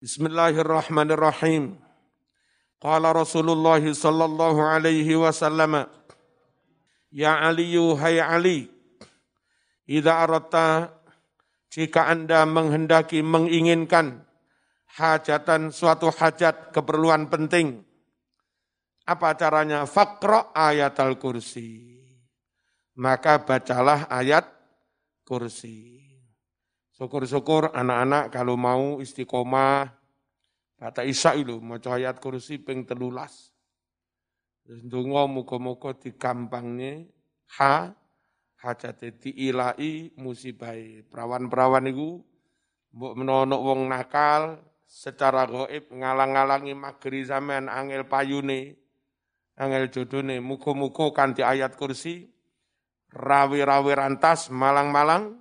Bismillahirrahmanirrahim. Qala Rasulullah sallallahu alaihi wasallam Ya Ali hai Ali Idza aratta jika Anda menghendaki menginginkan hajatan suatu hajat keperluan penting apa caranya? Fakra ayat al-kursi maka bacalah ayat kursi Syukur-syukur anak-anak kalau mau istiqomah, kata Isa itu, mau ayat kursi ping telulas. Dungo muka-muka di kampangnya, ha, hajate diilai musibai. Perawan-perawan itu, mbok menonok wong nakal, secara goib ngalang-ngalangi magri zaman angel payune, angel jodone, muka-muka kanti ayat kursi, rawi-rawi rantas, malang-malang,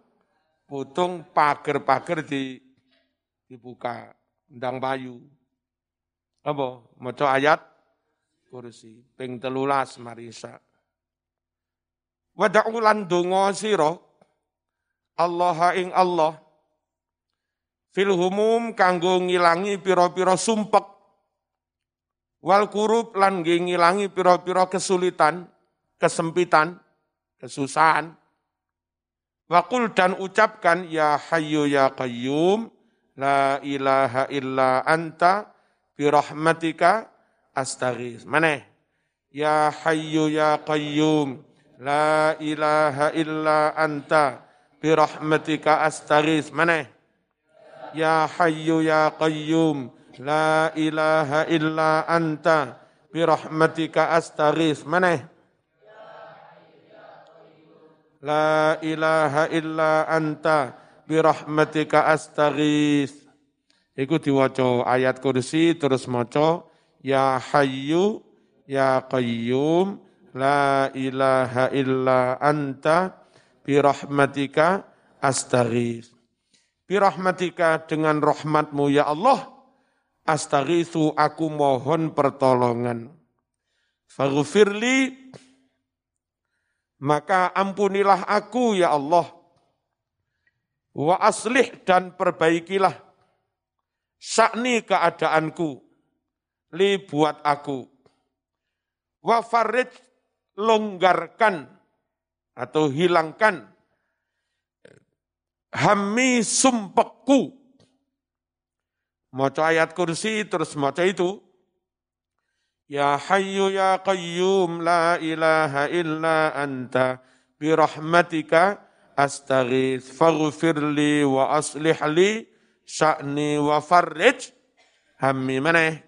Putung pager-pager di dibuka, ndang bayu. Apa? Maca ayat kursi, ping telulas marisa. Wada'u lan donga sira Allah ing Allah fil humum kanggo ngilangi pira-pira sumpek wal kurub lan ngilangi pira-pira kesulitan, kesempitan, kesusahan Wakul dan ucapkan ya hayyu ya qayyum la ilaha illa anta birahmatika astaghis. Mana? Ya hayyu ya qayyum la ilaha illa anta birahmatika astaghis. Mana? Ya hayyu ya qayyum la ilaha illa anta birahmatika astaghis. Mana? La ilaha illa anta birahmatika astaghis. Iku diwaca ayat kursi terus maca ya hayyu ya qayyum la ilaha illa anta birahmatika astaghis. Birahmatika dengan rahmatmu ya Allah astaghisu aku mohon pertolongan. Faghfirli maka ampunilah aku ya Allah. Wa aslih dan perbaikilah sakni keadaanku li buat aku. Wa farij longgarkan atau hilangkan hammi sumpekku. Maca ayat kursi terus maca itu Ya Hayyu Ya Qayyum La ilaha illa anta Birahmatika astaghith Faghfirli wa aslih li Sya'ni wa farrij Hammi mana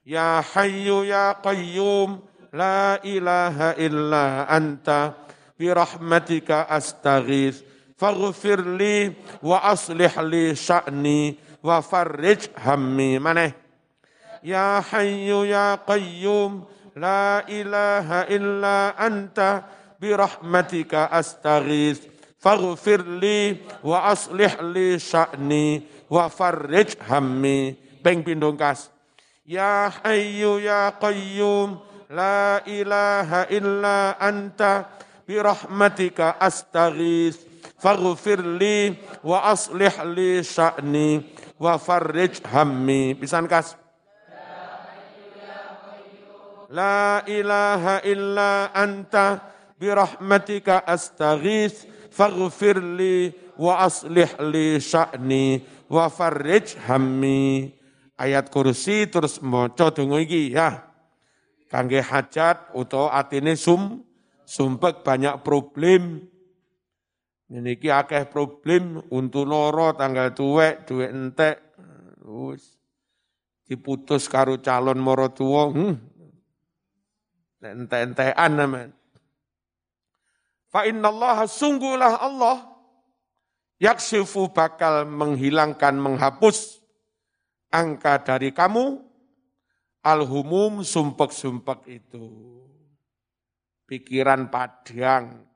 Ya Hayyu Ya Qayyum La ilaha illa anta Birahmatika astaghith Faghfirli wa aslih li Sya'ni wa farrij Hammi mana Ya Hayyu Ya Qayyum La ilaha illa anta birahmatika astaghith. Faghfir li wa aslih li sya'ni wa farrij hammi. Ping pindung kas Ya Hayyu Ya Qayyum La ilaha illa anta birahmatika astaghith. Faghfir li wa La ilaha illa anta birahmatika astaghith faghfir li wa aslih li sya'ni wa farrij hammi. Ayat kursi terus maca donga iki ya. Kangge hajat utawa atine sum sumpek banyak problem. Ini ki akeh problem untuk loro tanggal tuwek duwe entek. Wis diputus karo calon moro. Hmm, ente-entean namanya. Fa Allah sungguhlah Allah yaksifu bakal menghilangkan, menghapus angka dari kamu alhumum sumpek-sumpek itu. Pikiran padang.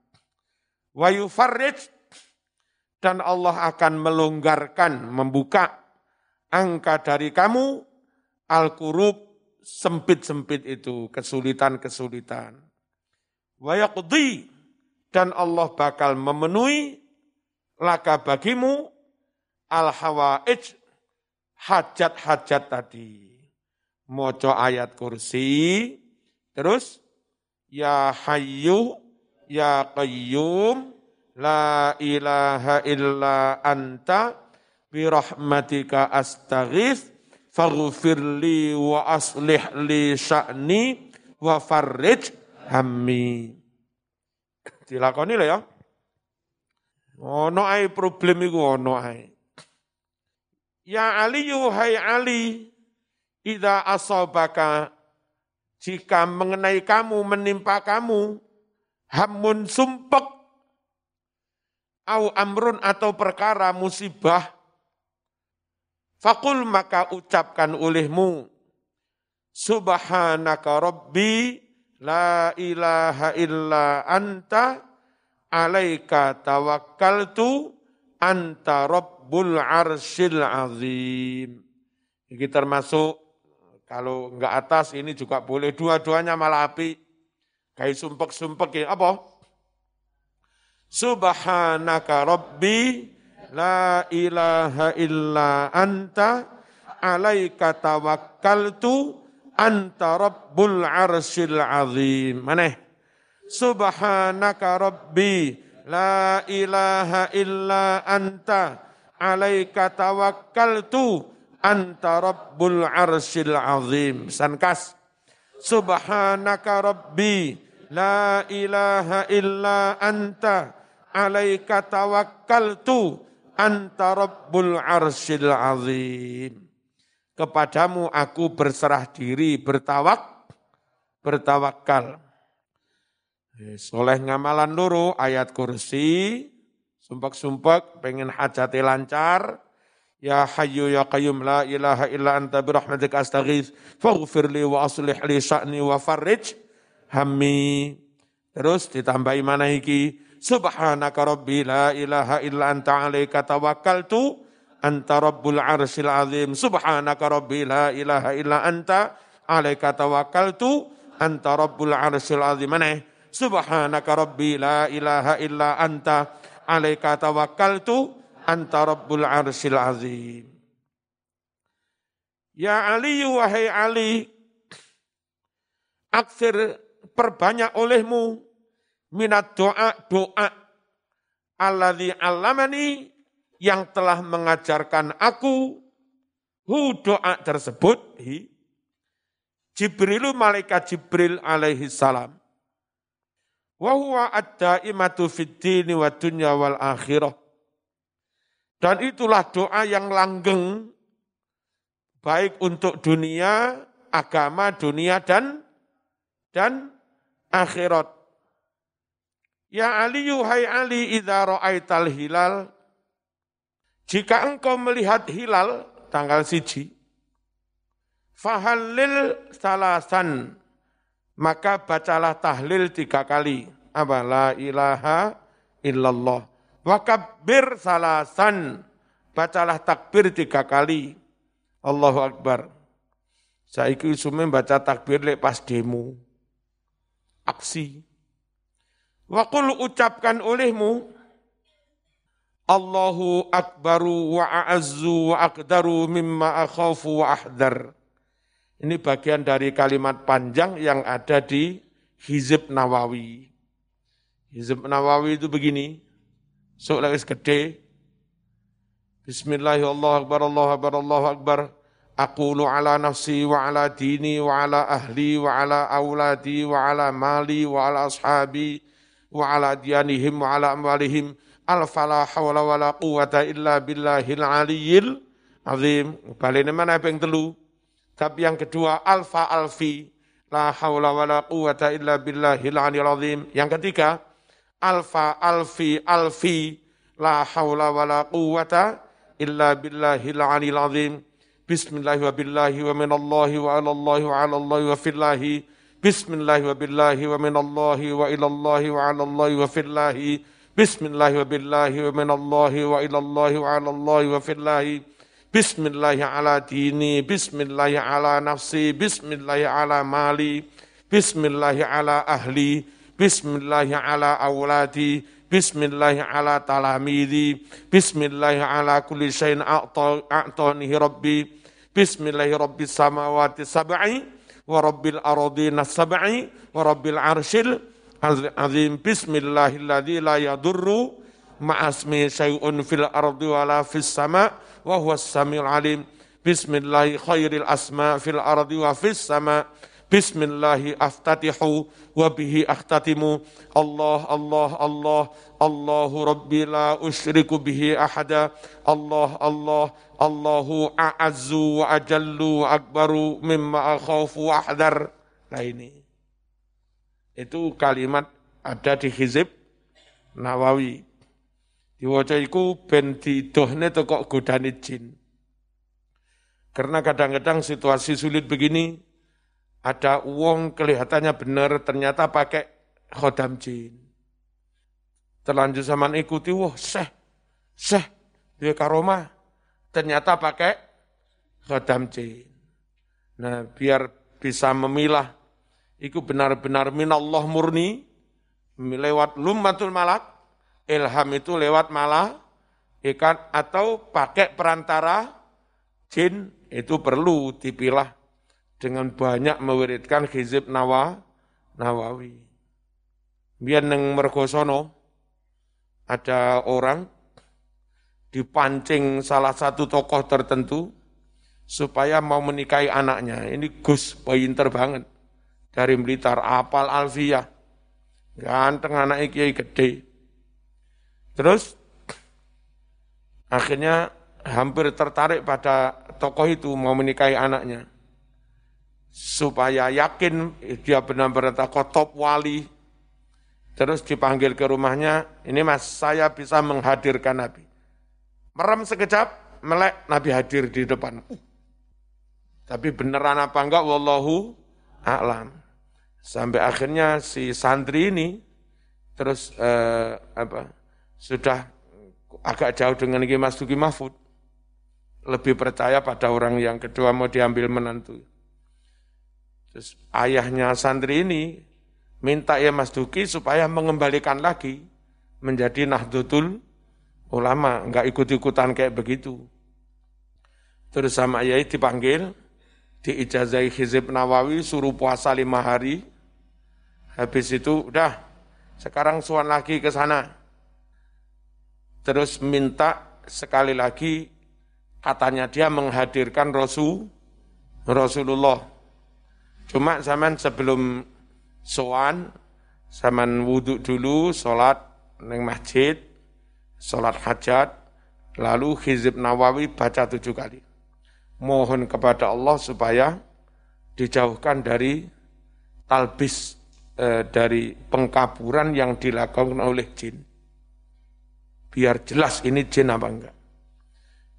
Wayu farij dan Allah akan melonggarkan, membuka angka dari kamu al-kurub sempit-sempit itu, kesulitan-kesulitan. Wayakudi dan Allah bakal memenuhi laka bagimu al hawaij hajat-hajat tadi. Moco ayat kursi, terus ya hayyu ya qayyum la ilaha illa anta birahmatika astaghith faghfirli wa aslih li sya'ni wa farrij hammi. Dilakoni lho ya. Ono ae problem iku ono ae. Ya Ali hai Ali, idza asabaka jika mengenai kamu menimpa kamu hamun sumpek au amrun atau perkara musibah fakul maka ucapkan olehmu subhanaka rabbi la ilaha illa anta alaika tawakkaltu anta rabbul arsyil azim. Ini termasuk kalau enggak atas ini juga boleh dua-duanya malah api. Kayak sumpek-sumpek ya apa? Subhanaka Rabbi la ilaha illa anta alaika tawakkaltu anta rabbul arsyil azim. Mana? Subhanaka Rabbi la ilaha illa anta alaika tawakkaltu anta rabbul arsyil azim. Sankas. Subhanaka rabbi la ilaha illa anta alaika tawakkaltu anta rabbul arsyil azim. Kepadamu aku berserah diri, bertawak, bertawakal. Soleh ngamalan luru, ayat kursi, Sumpek-sumpek, pengen hajati lancar. Ya hayyu ya qayyum la ilaha illa anta birahmatika astaghith faghfir li wa aslih li sya'ni wa farrij hammi. Terus ditambahi mana iki? Subhanaka rabbi la ilaha illa anta alaika tawakkaltu anta rabbul arsyil azim. Subhanaka rabbi la ilaha illa anta alaika tawakkaltu anta rabbul arsyil azim. Mana? Subhanaka rabbi la ilaha illa anta alaika tawakkaltu anta rabbul arsyil azim. Ya Ali, wahai Ali, aksir perbanyak olehmu minat doa doa alladzi alamani yang telah mengajarkan aku hu doa tersebut hi Jibrilu malaikat Jibril alaihi salam Wa huwa ad-daimatu fid dini wa dunya wal akhirah. Dan itulah doa yang langgeng baik untuk dunia, agama, dunia dan dan akhirat. Ya Ali, hai Ali, idza ra'aital hilal, jika engkau melihat hilal tanggal siji, fahallil salasan, maka bacalah tahlil tiga kali. Apa? La ilaha illallah. Wakabbir salasan. Bacalah takbir tiga kali. Allahu Akbar. Saya ikut sume baca takbir lek pas demo. Aksi. Wakul ucapkan olehmu, Allahu akbaru wa a'azzu wa akdaru mimma akhafu wa ahdar. Ini bagian dari kalimat panjang yang ada di Hizib Nawawi. Hizib Nawawi itu begini, soalnya gede. Bismillahirrahmanirrahim, Allahu Akbar, Allahu Akbar. Aqulu ala nafsi wa ala dini wa ala ahli wa ala awladi wa ala mali wa ala ashabi wa ala diyanihim wa ala amwalihim al-fala hawla wa la quwata illa billahil aliyyil azim. Balik mana yang telu? Tapi yang kedua alfa alfi la haula wala quwata illa billahil aliyil azim. Yang ketiga alfa alfi alfi la haula wala quwata illa billahil aliyil azim. Bismillahi wa billahi wa minallahi wa alallahi wa alallahi wa fillahi. Bismillahi wa billahi wa minallahi wa ilallahi wa alallahi wa fillahi. Bismillahi wa billahi wa minallahi wa ilallahi wa alallahi wa fillahi. Bismillahi ala dini, Bismillahi ala nafsi, Bismillahi ala mali, Bismillahi ala ahli, Bismillahi ala awladi, Bismillahi ala talamidi. Bismillahi ala kulli syai'in a'tanihi rabbi. Bismillahi rabbi samawati sab'i wa rabbil aradina sab'i wa rabbil arshil azim. Bismillahilladzi la yadurru ma'asmi syai'un fil ardi wa la fis sama wa huwas samiul alim. Bismillahi khairil asma fil ardi wa fis sama' Bismillahi aftatihu wa bihi akhtatimu. Allah, Allah, Allah, Allahu Rabbi la usyriku bihi ahada. Allah, Allah, Allahu a'azzu wa ajallu akbaru mimma akhafu wa ahdar. Nah ini. Itu kalimat ada di Hizib Nawawi. Diwaca iku ben didohne kok godani jin. Karena kadang-kadang situasi sulit begini, ada uang kelihatannya benar, ternyata pakai khodam jin. Terlanjur zaman ikuti, wah seh, seh, dia karoma. Ternyata pakai khodam jin. Nah, biar bisa memilah, itu benar-benar minallah murni, lewat lummatul malak, ilham itu lewat malah, ikan atau pakai perantara jin, itu perlu dipilah dengan banyak mewiridkan hizib nawa, nawawi. Biar neng mergosono, ada orang dipancing salah satu tokoh tertentu supaya mau menikahi anaknya. Ini Gus pinter banget dari Blitar, apal Alfiyah. Ganteng anak kiai gede. Terus akhirnya hampir tertarik pada tokoh itu mau menikahi anaknya supaya yakin dia benar-benar top wali. Terus dipanggil ke rumahnya, ini mas saya bisa menghadirkan Nabi. Merem sekejap, melek Nabi hadir di depan. Tapi beneran apa enggak, wallahu a'lam. Sampai akhirnya si santri ini terus eh, apa sudah agak jauh dengan Mas Duki Mahfud. Lebih percaya pada orang yang kedua mau diambil menantu. Terus ayahnya santri ini minta ya Mas Duki supaya mengembalikan lagi menjadi Nahdlatul Ulama, enggak ikut-ikutan kayak begitu. Terus sama ayah dipanggil, diijazai Hizib Nawawi, suruh puasa lima hari. Habis itu udah, sekarang suan lagi ke sana. Terus minta sekali lagi, katanya dia menghadirkan Rasul, Rasulullah Cuma zaman sebelum soan, zaman wudhu dulu, sholat neng masjid, sholat hajat, lalu hizib nawawi baca tujuh kali. Mohon kepada Allah supaya dijauhkan dari talbis eh, dari pengkaburan yang dilakukan oleh jin. Biar jelas ini jin apa enggak.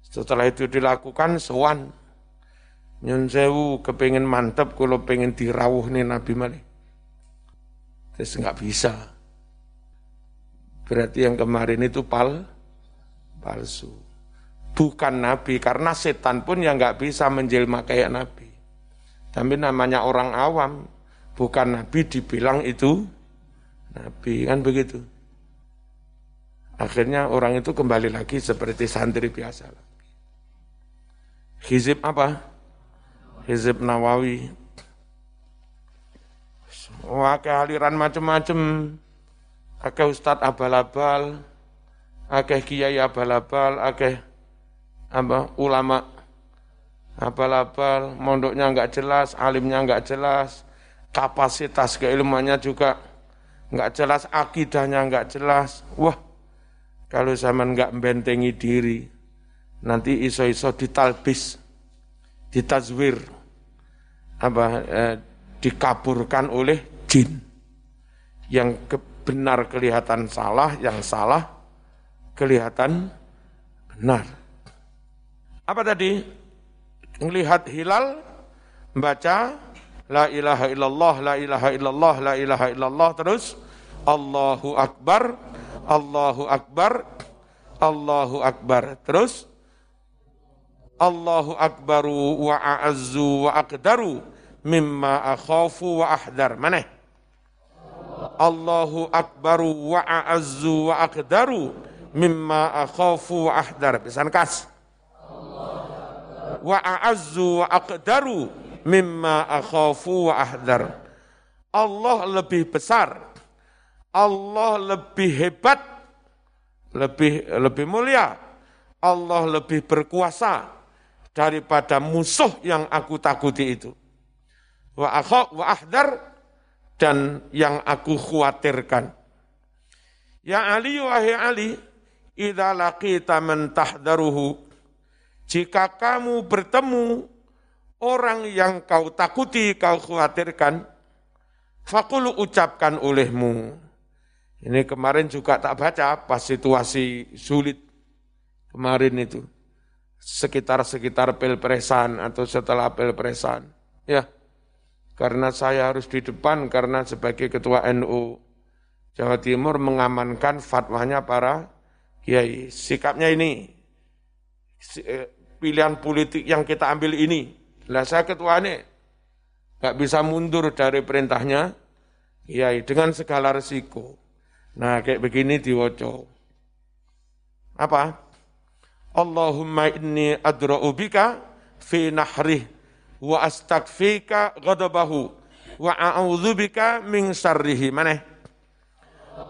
Setelah itu dilakukan soan Nyun sewu kepengen mantep kalau pengen dirawuh nih Nabi malih. Terus nggak bisa. Berarti yang kemarin itu pal palsu. Bukan Nabi, karena setan pun yang nggak bisa menjelma kayak Nabi. Tapi namanya orang awam, bukan Nabi dibilang itu Nabi, kan begitu. Akhirnya orang itu kembali lagi seperti santri biasa. Hizib apa? Hizib Nawawi. Wah, aliran macam-macam. Akeh ustad abal-abal, akeh kiai abal-abal, akeh apa ulama abal-abal, mondoknya enggak jelas, alimnya enggak jelas, kapasitas keilmuannya juga enggak jelas, akidahnya enggak jelas. Wah, kalau zaman enggak membentengi diri, nanti iso-iso ditalbis ditazwir apa eh, dikaburkan oleh jin yang ke, benar kelihatan salah yang salah kelihatan benar apa tadi melihat hilal membaca la ilaha illallah la ilaha illallah la ilaha illallah terus Allahu akbar Allahu akbar Allahu akbar terus Allahu akbaru wa a'azzu wa aqdaru mimma akhafu wa ahdar. Mana? Allahu akbaru wa a'azzu wa aqdaru mimma akhafu wa ahdar. Bisa kas. Wa a'azzu wa aqdaru mimma akhafu wa ahdar. Allah lebih besar. Allah lebih hebat. Lebih lebih mulia. Allah lebih berkuasa daripada musuh yang aku takuti itu. Wa akha wa ahdar dan yang aku khawatirkan. Ya Ali, wahai Ali, idza laqita man tahdaruhu, jika kamu bertemu orang yang kau takuti, kau khawatirkan, fakulu ucapkan olehmu. Ini kemarin juga tak baca pas situasi sulit kemarin itu. Sekitar-sekitar pilpresan atau setelah pilpresan. Ya, karena saya harus di depan karena sebagai ketua NU Jawa Timur mengamankan fatwanya para kiai. Sikapnya ini, eh, pilihan politik yang kita ambil ini. Lah saya ketua ini, nggak bisa mundur dari perintahnya kiai dengan segala resiko. Nah kayak begini diwoco. Apa? Allahumma inni adra'u bika fi nahrih wa astagfika ghadabahu. Wa a'udzubika min syarrihi. Mana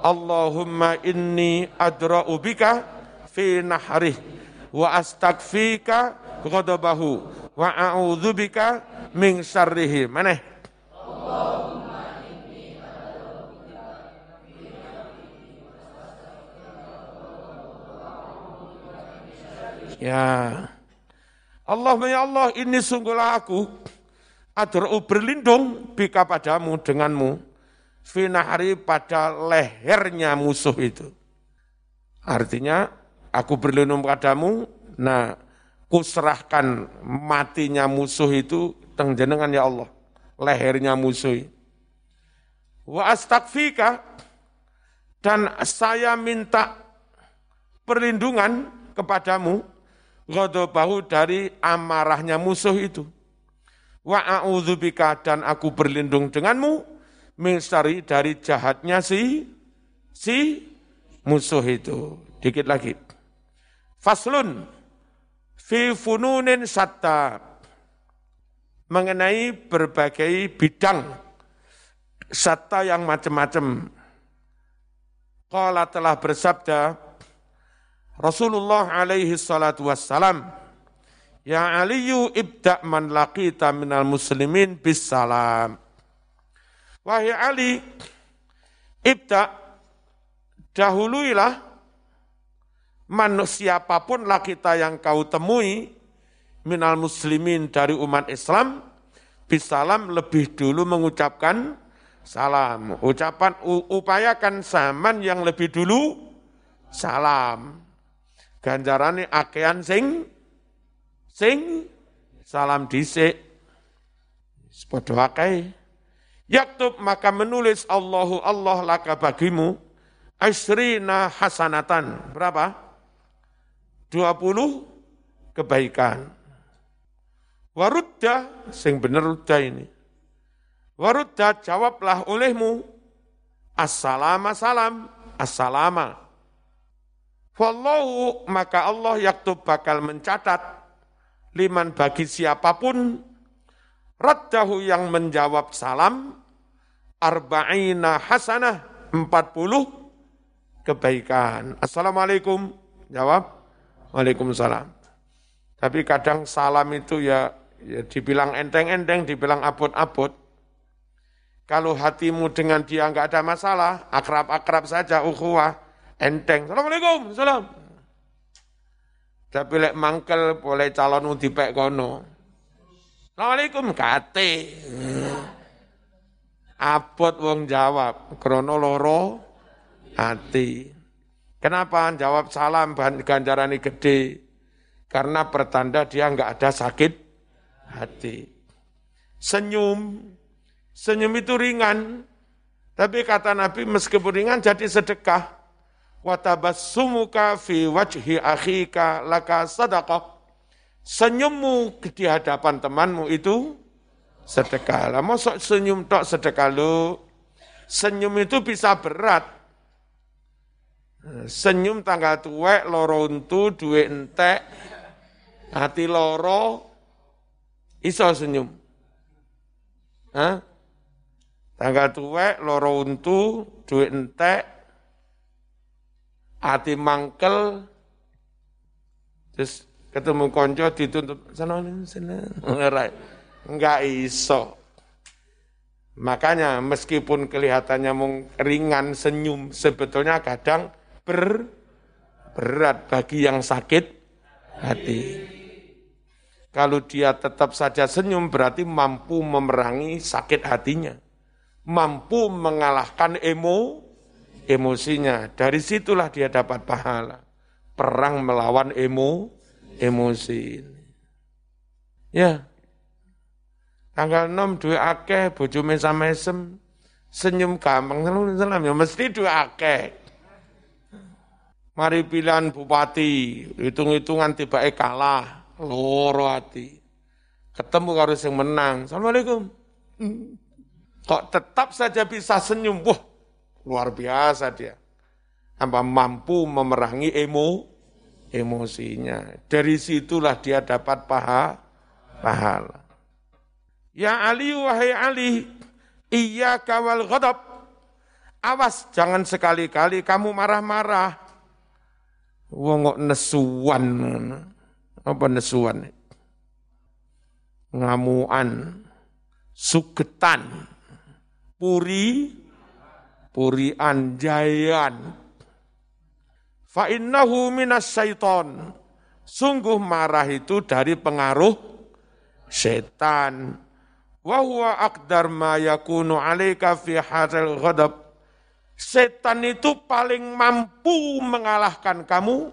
Allahumma inni adra'u bika fi nahrih wa astagfika ghadabahu. Wa a'udzubika min syarrihi. Mana Ya. Allah ya Allah ini sungguhlah aku. Adru berlindung bika padamu denganmu. Finahari pada lehernya musuh itu. Artinya aku berlindung padamu, nah kuserahkan matinya musuh itu tengjenengan ya Allah, lehernya musuh. Wa astagfika dan saya minta perlindungan kepadamu ghadabahu dari amarahnya musuh itu. Wa a'udzubika dan aku berlindung denganmu min dari jahatnya si si musuh itu. Dikit lagi. Faslun fi fununin satta mengenai berbagai bidang satta yang macam-macam. Qala telah bersabda Rasulullah alaihi salatu wassalam, Ya Aliyu ibda' man laqita minal muslimin bis salam. Wahai Ali, ibda' dahuluilah manusia apa pun laqita yang kau temui minal muslimin dari umat Islam, bisalam lebih dulu mengucapkan salam. Ucapan upayakan zaman yang lebih dulu salam ganjarane akean sing sing salam dhisik. Padha akeh. Yaktub maka menulis Allahu Allah laka bagimu asrina hasanatan. Berapa? 20 kebaikan. Warudda sing bener rudda ini. Warudda jawablah olehmu assalama salam assalama Wallahu maka Allah yaktub bakal mencatat liman bagi siapa pun raddahu yang menjawab salam arba'ina hasanah 40 kebaikan. Assalamualaikum. Jawab. Waalaikumsalam. Tapi kadang salam itu ya, ya dibilang enteng-enteng, dibilang abot-abot. Kalau hatimu dengan dia nggak ada masalah, akrab-akrab saja, ukhuwah, enteng. Assalamualaikum, salam. Tapi lek mangkel boleh calon dipek kono. Assalamualaikum kate. Abot wong jawab, krono loro hati. Kenapa jawab salam ganjaran gede? Karena pertanda dia enggak ada sakit hati. Senyum, senyum itu ringan. Tapi kata Nabi meskipun ringan jadi sedekah watabassumuka fi wajhi akhika laka sadaqah. Senyummu di hadapan temanmu itu sedekah. Lah mosok senyum tok sedekah lu. senyum itu bisa berat. Senyum tanggal tuwek, loro untu, duwe entek, hati loro, iso senyum. Hah? Tanggal tuwek, loro untu, duwe entek, hati mangkel, terus ketemu konco dituntut sana sana enggak iso. Makanya meskipun kelihatannya ringan senyum sebetulnya kadang ber, berat bagi yang sakit hati. Kalau dia tetap saja senyum berarti mampu memerangi sakit hatinya. Mampu mengalahkan emo emosinya dari situlah dia dapat pahala perang melawan emo emosi. Ya. Tanggal 6 dua akeh bojo mesam-mesem senyum gampang salam ya mesti dua akeh. Mari pilihan bupati, hitung-hitungan tiba kalah, loro hati. Ketemu harus yang menang. Assalamualaikum. Kok tetap saja bisa senyum, wah luar biasa dia. Apa mampu memerangi emo, emosinya. Dari situlah dia dapat paha, pahala. Ya Ali, wahai Ali, iya kawal ghadab. Awas, jangan sekali-kali kamu marah-marah. Wong kok nesuan. Apa nesuan? Ngamuan, sugetan, puri, puri anjayan, Fa innahu minas syaiton. Sungguh marah itu dari pengaruh setan. Wa huwa aqdar ma yakunu alaika fi hadzal ghadab. Setan itu paling mampu mengalahkan kamu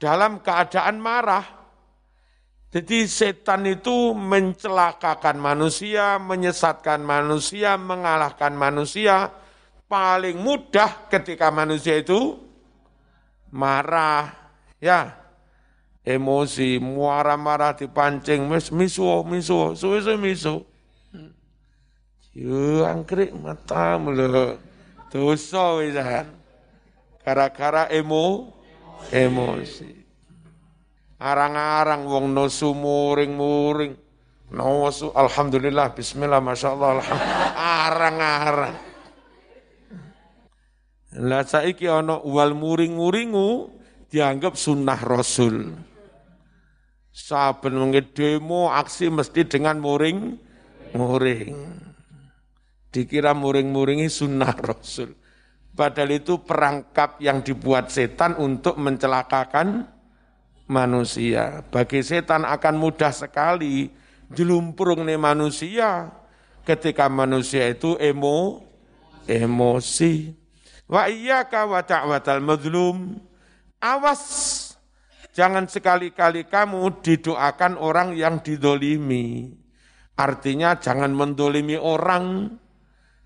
dalam keadaan marah. Jadi setan itu mencelakakan manusia, menyesatkan manusia, mengalahkan manusia. Paling mudah ketika manusia itu marah, ya, emosi, muara marah dipancing, mis miso, miso, suwe-suwe miso. Yo angkrik mata mulu, dosa wisan. Gara-gara emo, emosi. Arang-arang wong nosu muring-muring. Nosu, alhamdulillah, bismillah, masya Allah, alhamdulillah. Arang-arang. Lah saiki ana wal muring-muringu dianggap sunnah Rasul. Saben wengi demo aksi mesti dengan muring muring. Dikira muring-muringi sunnah Rasul. Padahal itu perangkap yang dibuat setan untuk mencelakakan manusia. Bagi setan akan mudah sekali jelumpurung nih manusia ketika manusia itu emo, emosi. Wa iyyaka wa ta'watal madlum. Awas, jangan sekali-kali kamu didoakan orang yang didolimi. Artinya jangan mendolimi orang.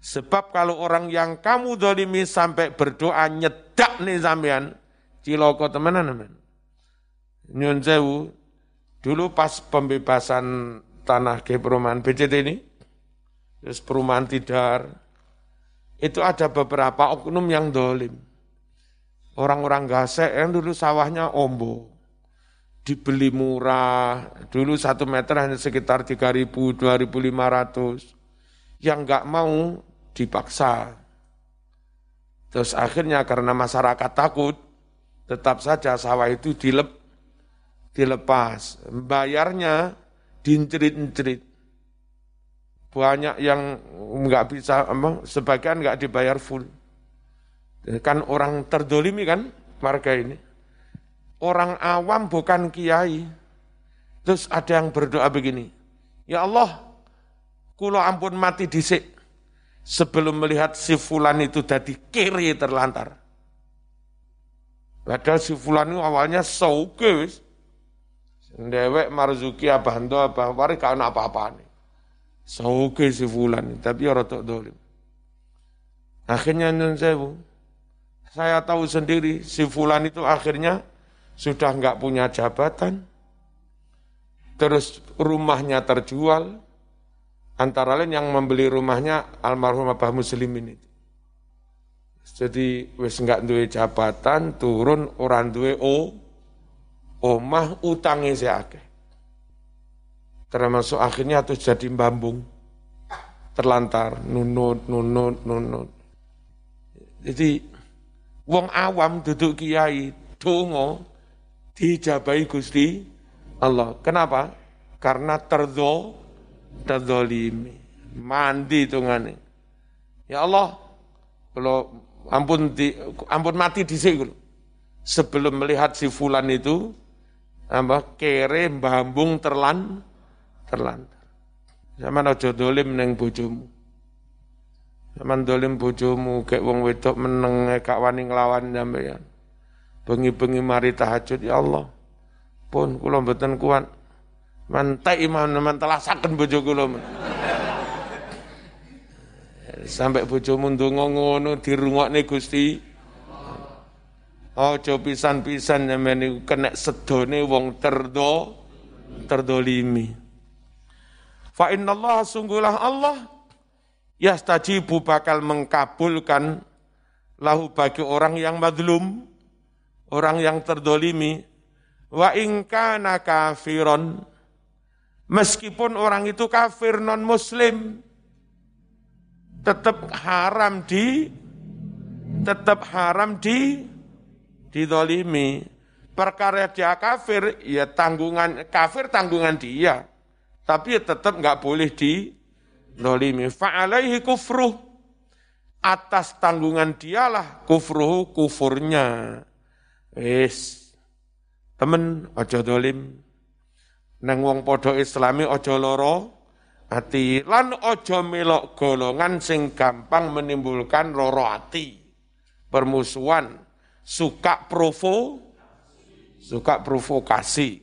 Sebab kalau orang yang kamu dolimi sampai berdoa nyedak nih sampean, ciloko temenan teman. Nyun sewu, dulu pas pembebasan tanah ke perumahan BCT ini, terus perumahan Tidar, itu ada beberapa oknum yang dolim. Orang-orang gasek yang dulu sawahnya ombo, dibeli murah, dulu satu meter hanya sekitar 3.000, 2.500. Yang nggak mau dipaksa. Terus akhirnya karena masyarakat takut, tetap saja sawah itu dilep, dilepas. Bayarnya diincerit-incerit banyak yang nggak bisa, sebagian nggak dibayar full. Kan orang terdolimi kan warga ini. Orang awam bukan kiai. Terus ada yang berdoa begini, Ya Allah, kulo ampun mati disik sebelum melihat si fulan itu jadi kiri terlantar. Padahal si fulan itu awalnya sauke. Dewek marzuki abando abah wari kau apa-apa nih. Sauke si fulan, tapi orang tak dolim. Akhirnya sewu, saya tahu sendiri si fulan itu akhirnya sudah nggak punya jabatan, terus rumahnya terjual, antara lain yang membeli rumahnya almarhum Abah Muslim ini. Jadi wis enggak duwe jabatan, turun orang duwe o omah utangnya si akeh. Termasuk akhirnya terus jadi bambung. Terlantar, nunut, nunut, nunut. Jadi wong awam duduk kiai, dongo, dijabai Gusti Allah. Kenapa? Karena terdo, terdolimi. Mandi tungane. Ya Allah, kalau ampun di, ampun mati di sini sebelum melihat si fulan itu apa kere bambung terlan terlantar. Zaman aja dolim neng bojomu. Zaman dolim bojomu kayak wong wedok meneng kak wani nglawan sampeyan. Bengi-bengi mari tahajud ya Allah. Pun kula mboten kuat. Mantai imam telah telasaken bojo kula. Sampai bojomu ndonga ngono dirungokne Gusti. Aja pisan-pisan nyameni kena sedone wong terdo terdolimi. Fa Allah sungguhlah Allah yastajibu bakal mengkabulkan lahu bagi orang yang madlum, orang yang terdolimi, wa ingkana kafiron, meskipun orang itu kafir non muslim, tetap haram di tetap haram di didolimi. Perkara dia kafir, ya tanggungan kafir tanggungan dia. Tapi ya tetap nggak boleh di dolimi. Fa'alaihi kufruh. Atas tanggungan dialah kufruh kufurnya. Wis. Temen ojo dolim. Neng wong podo islami ojo loro ati lan ojo melok golongan sing gampang menimbulkan loro ati permusuhan suka provo suka provokasi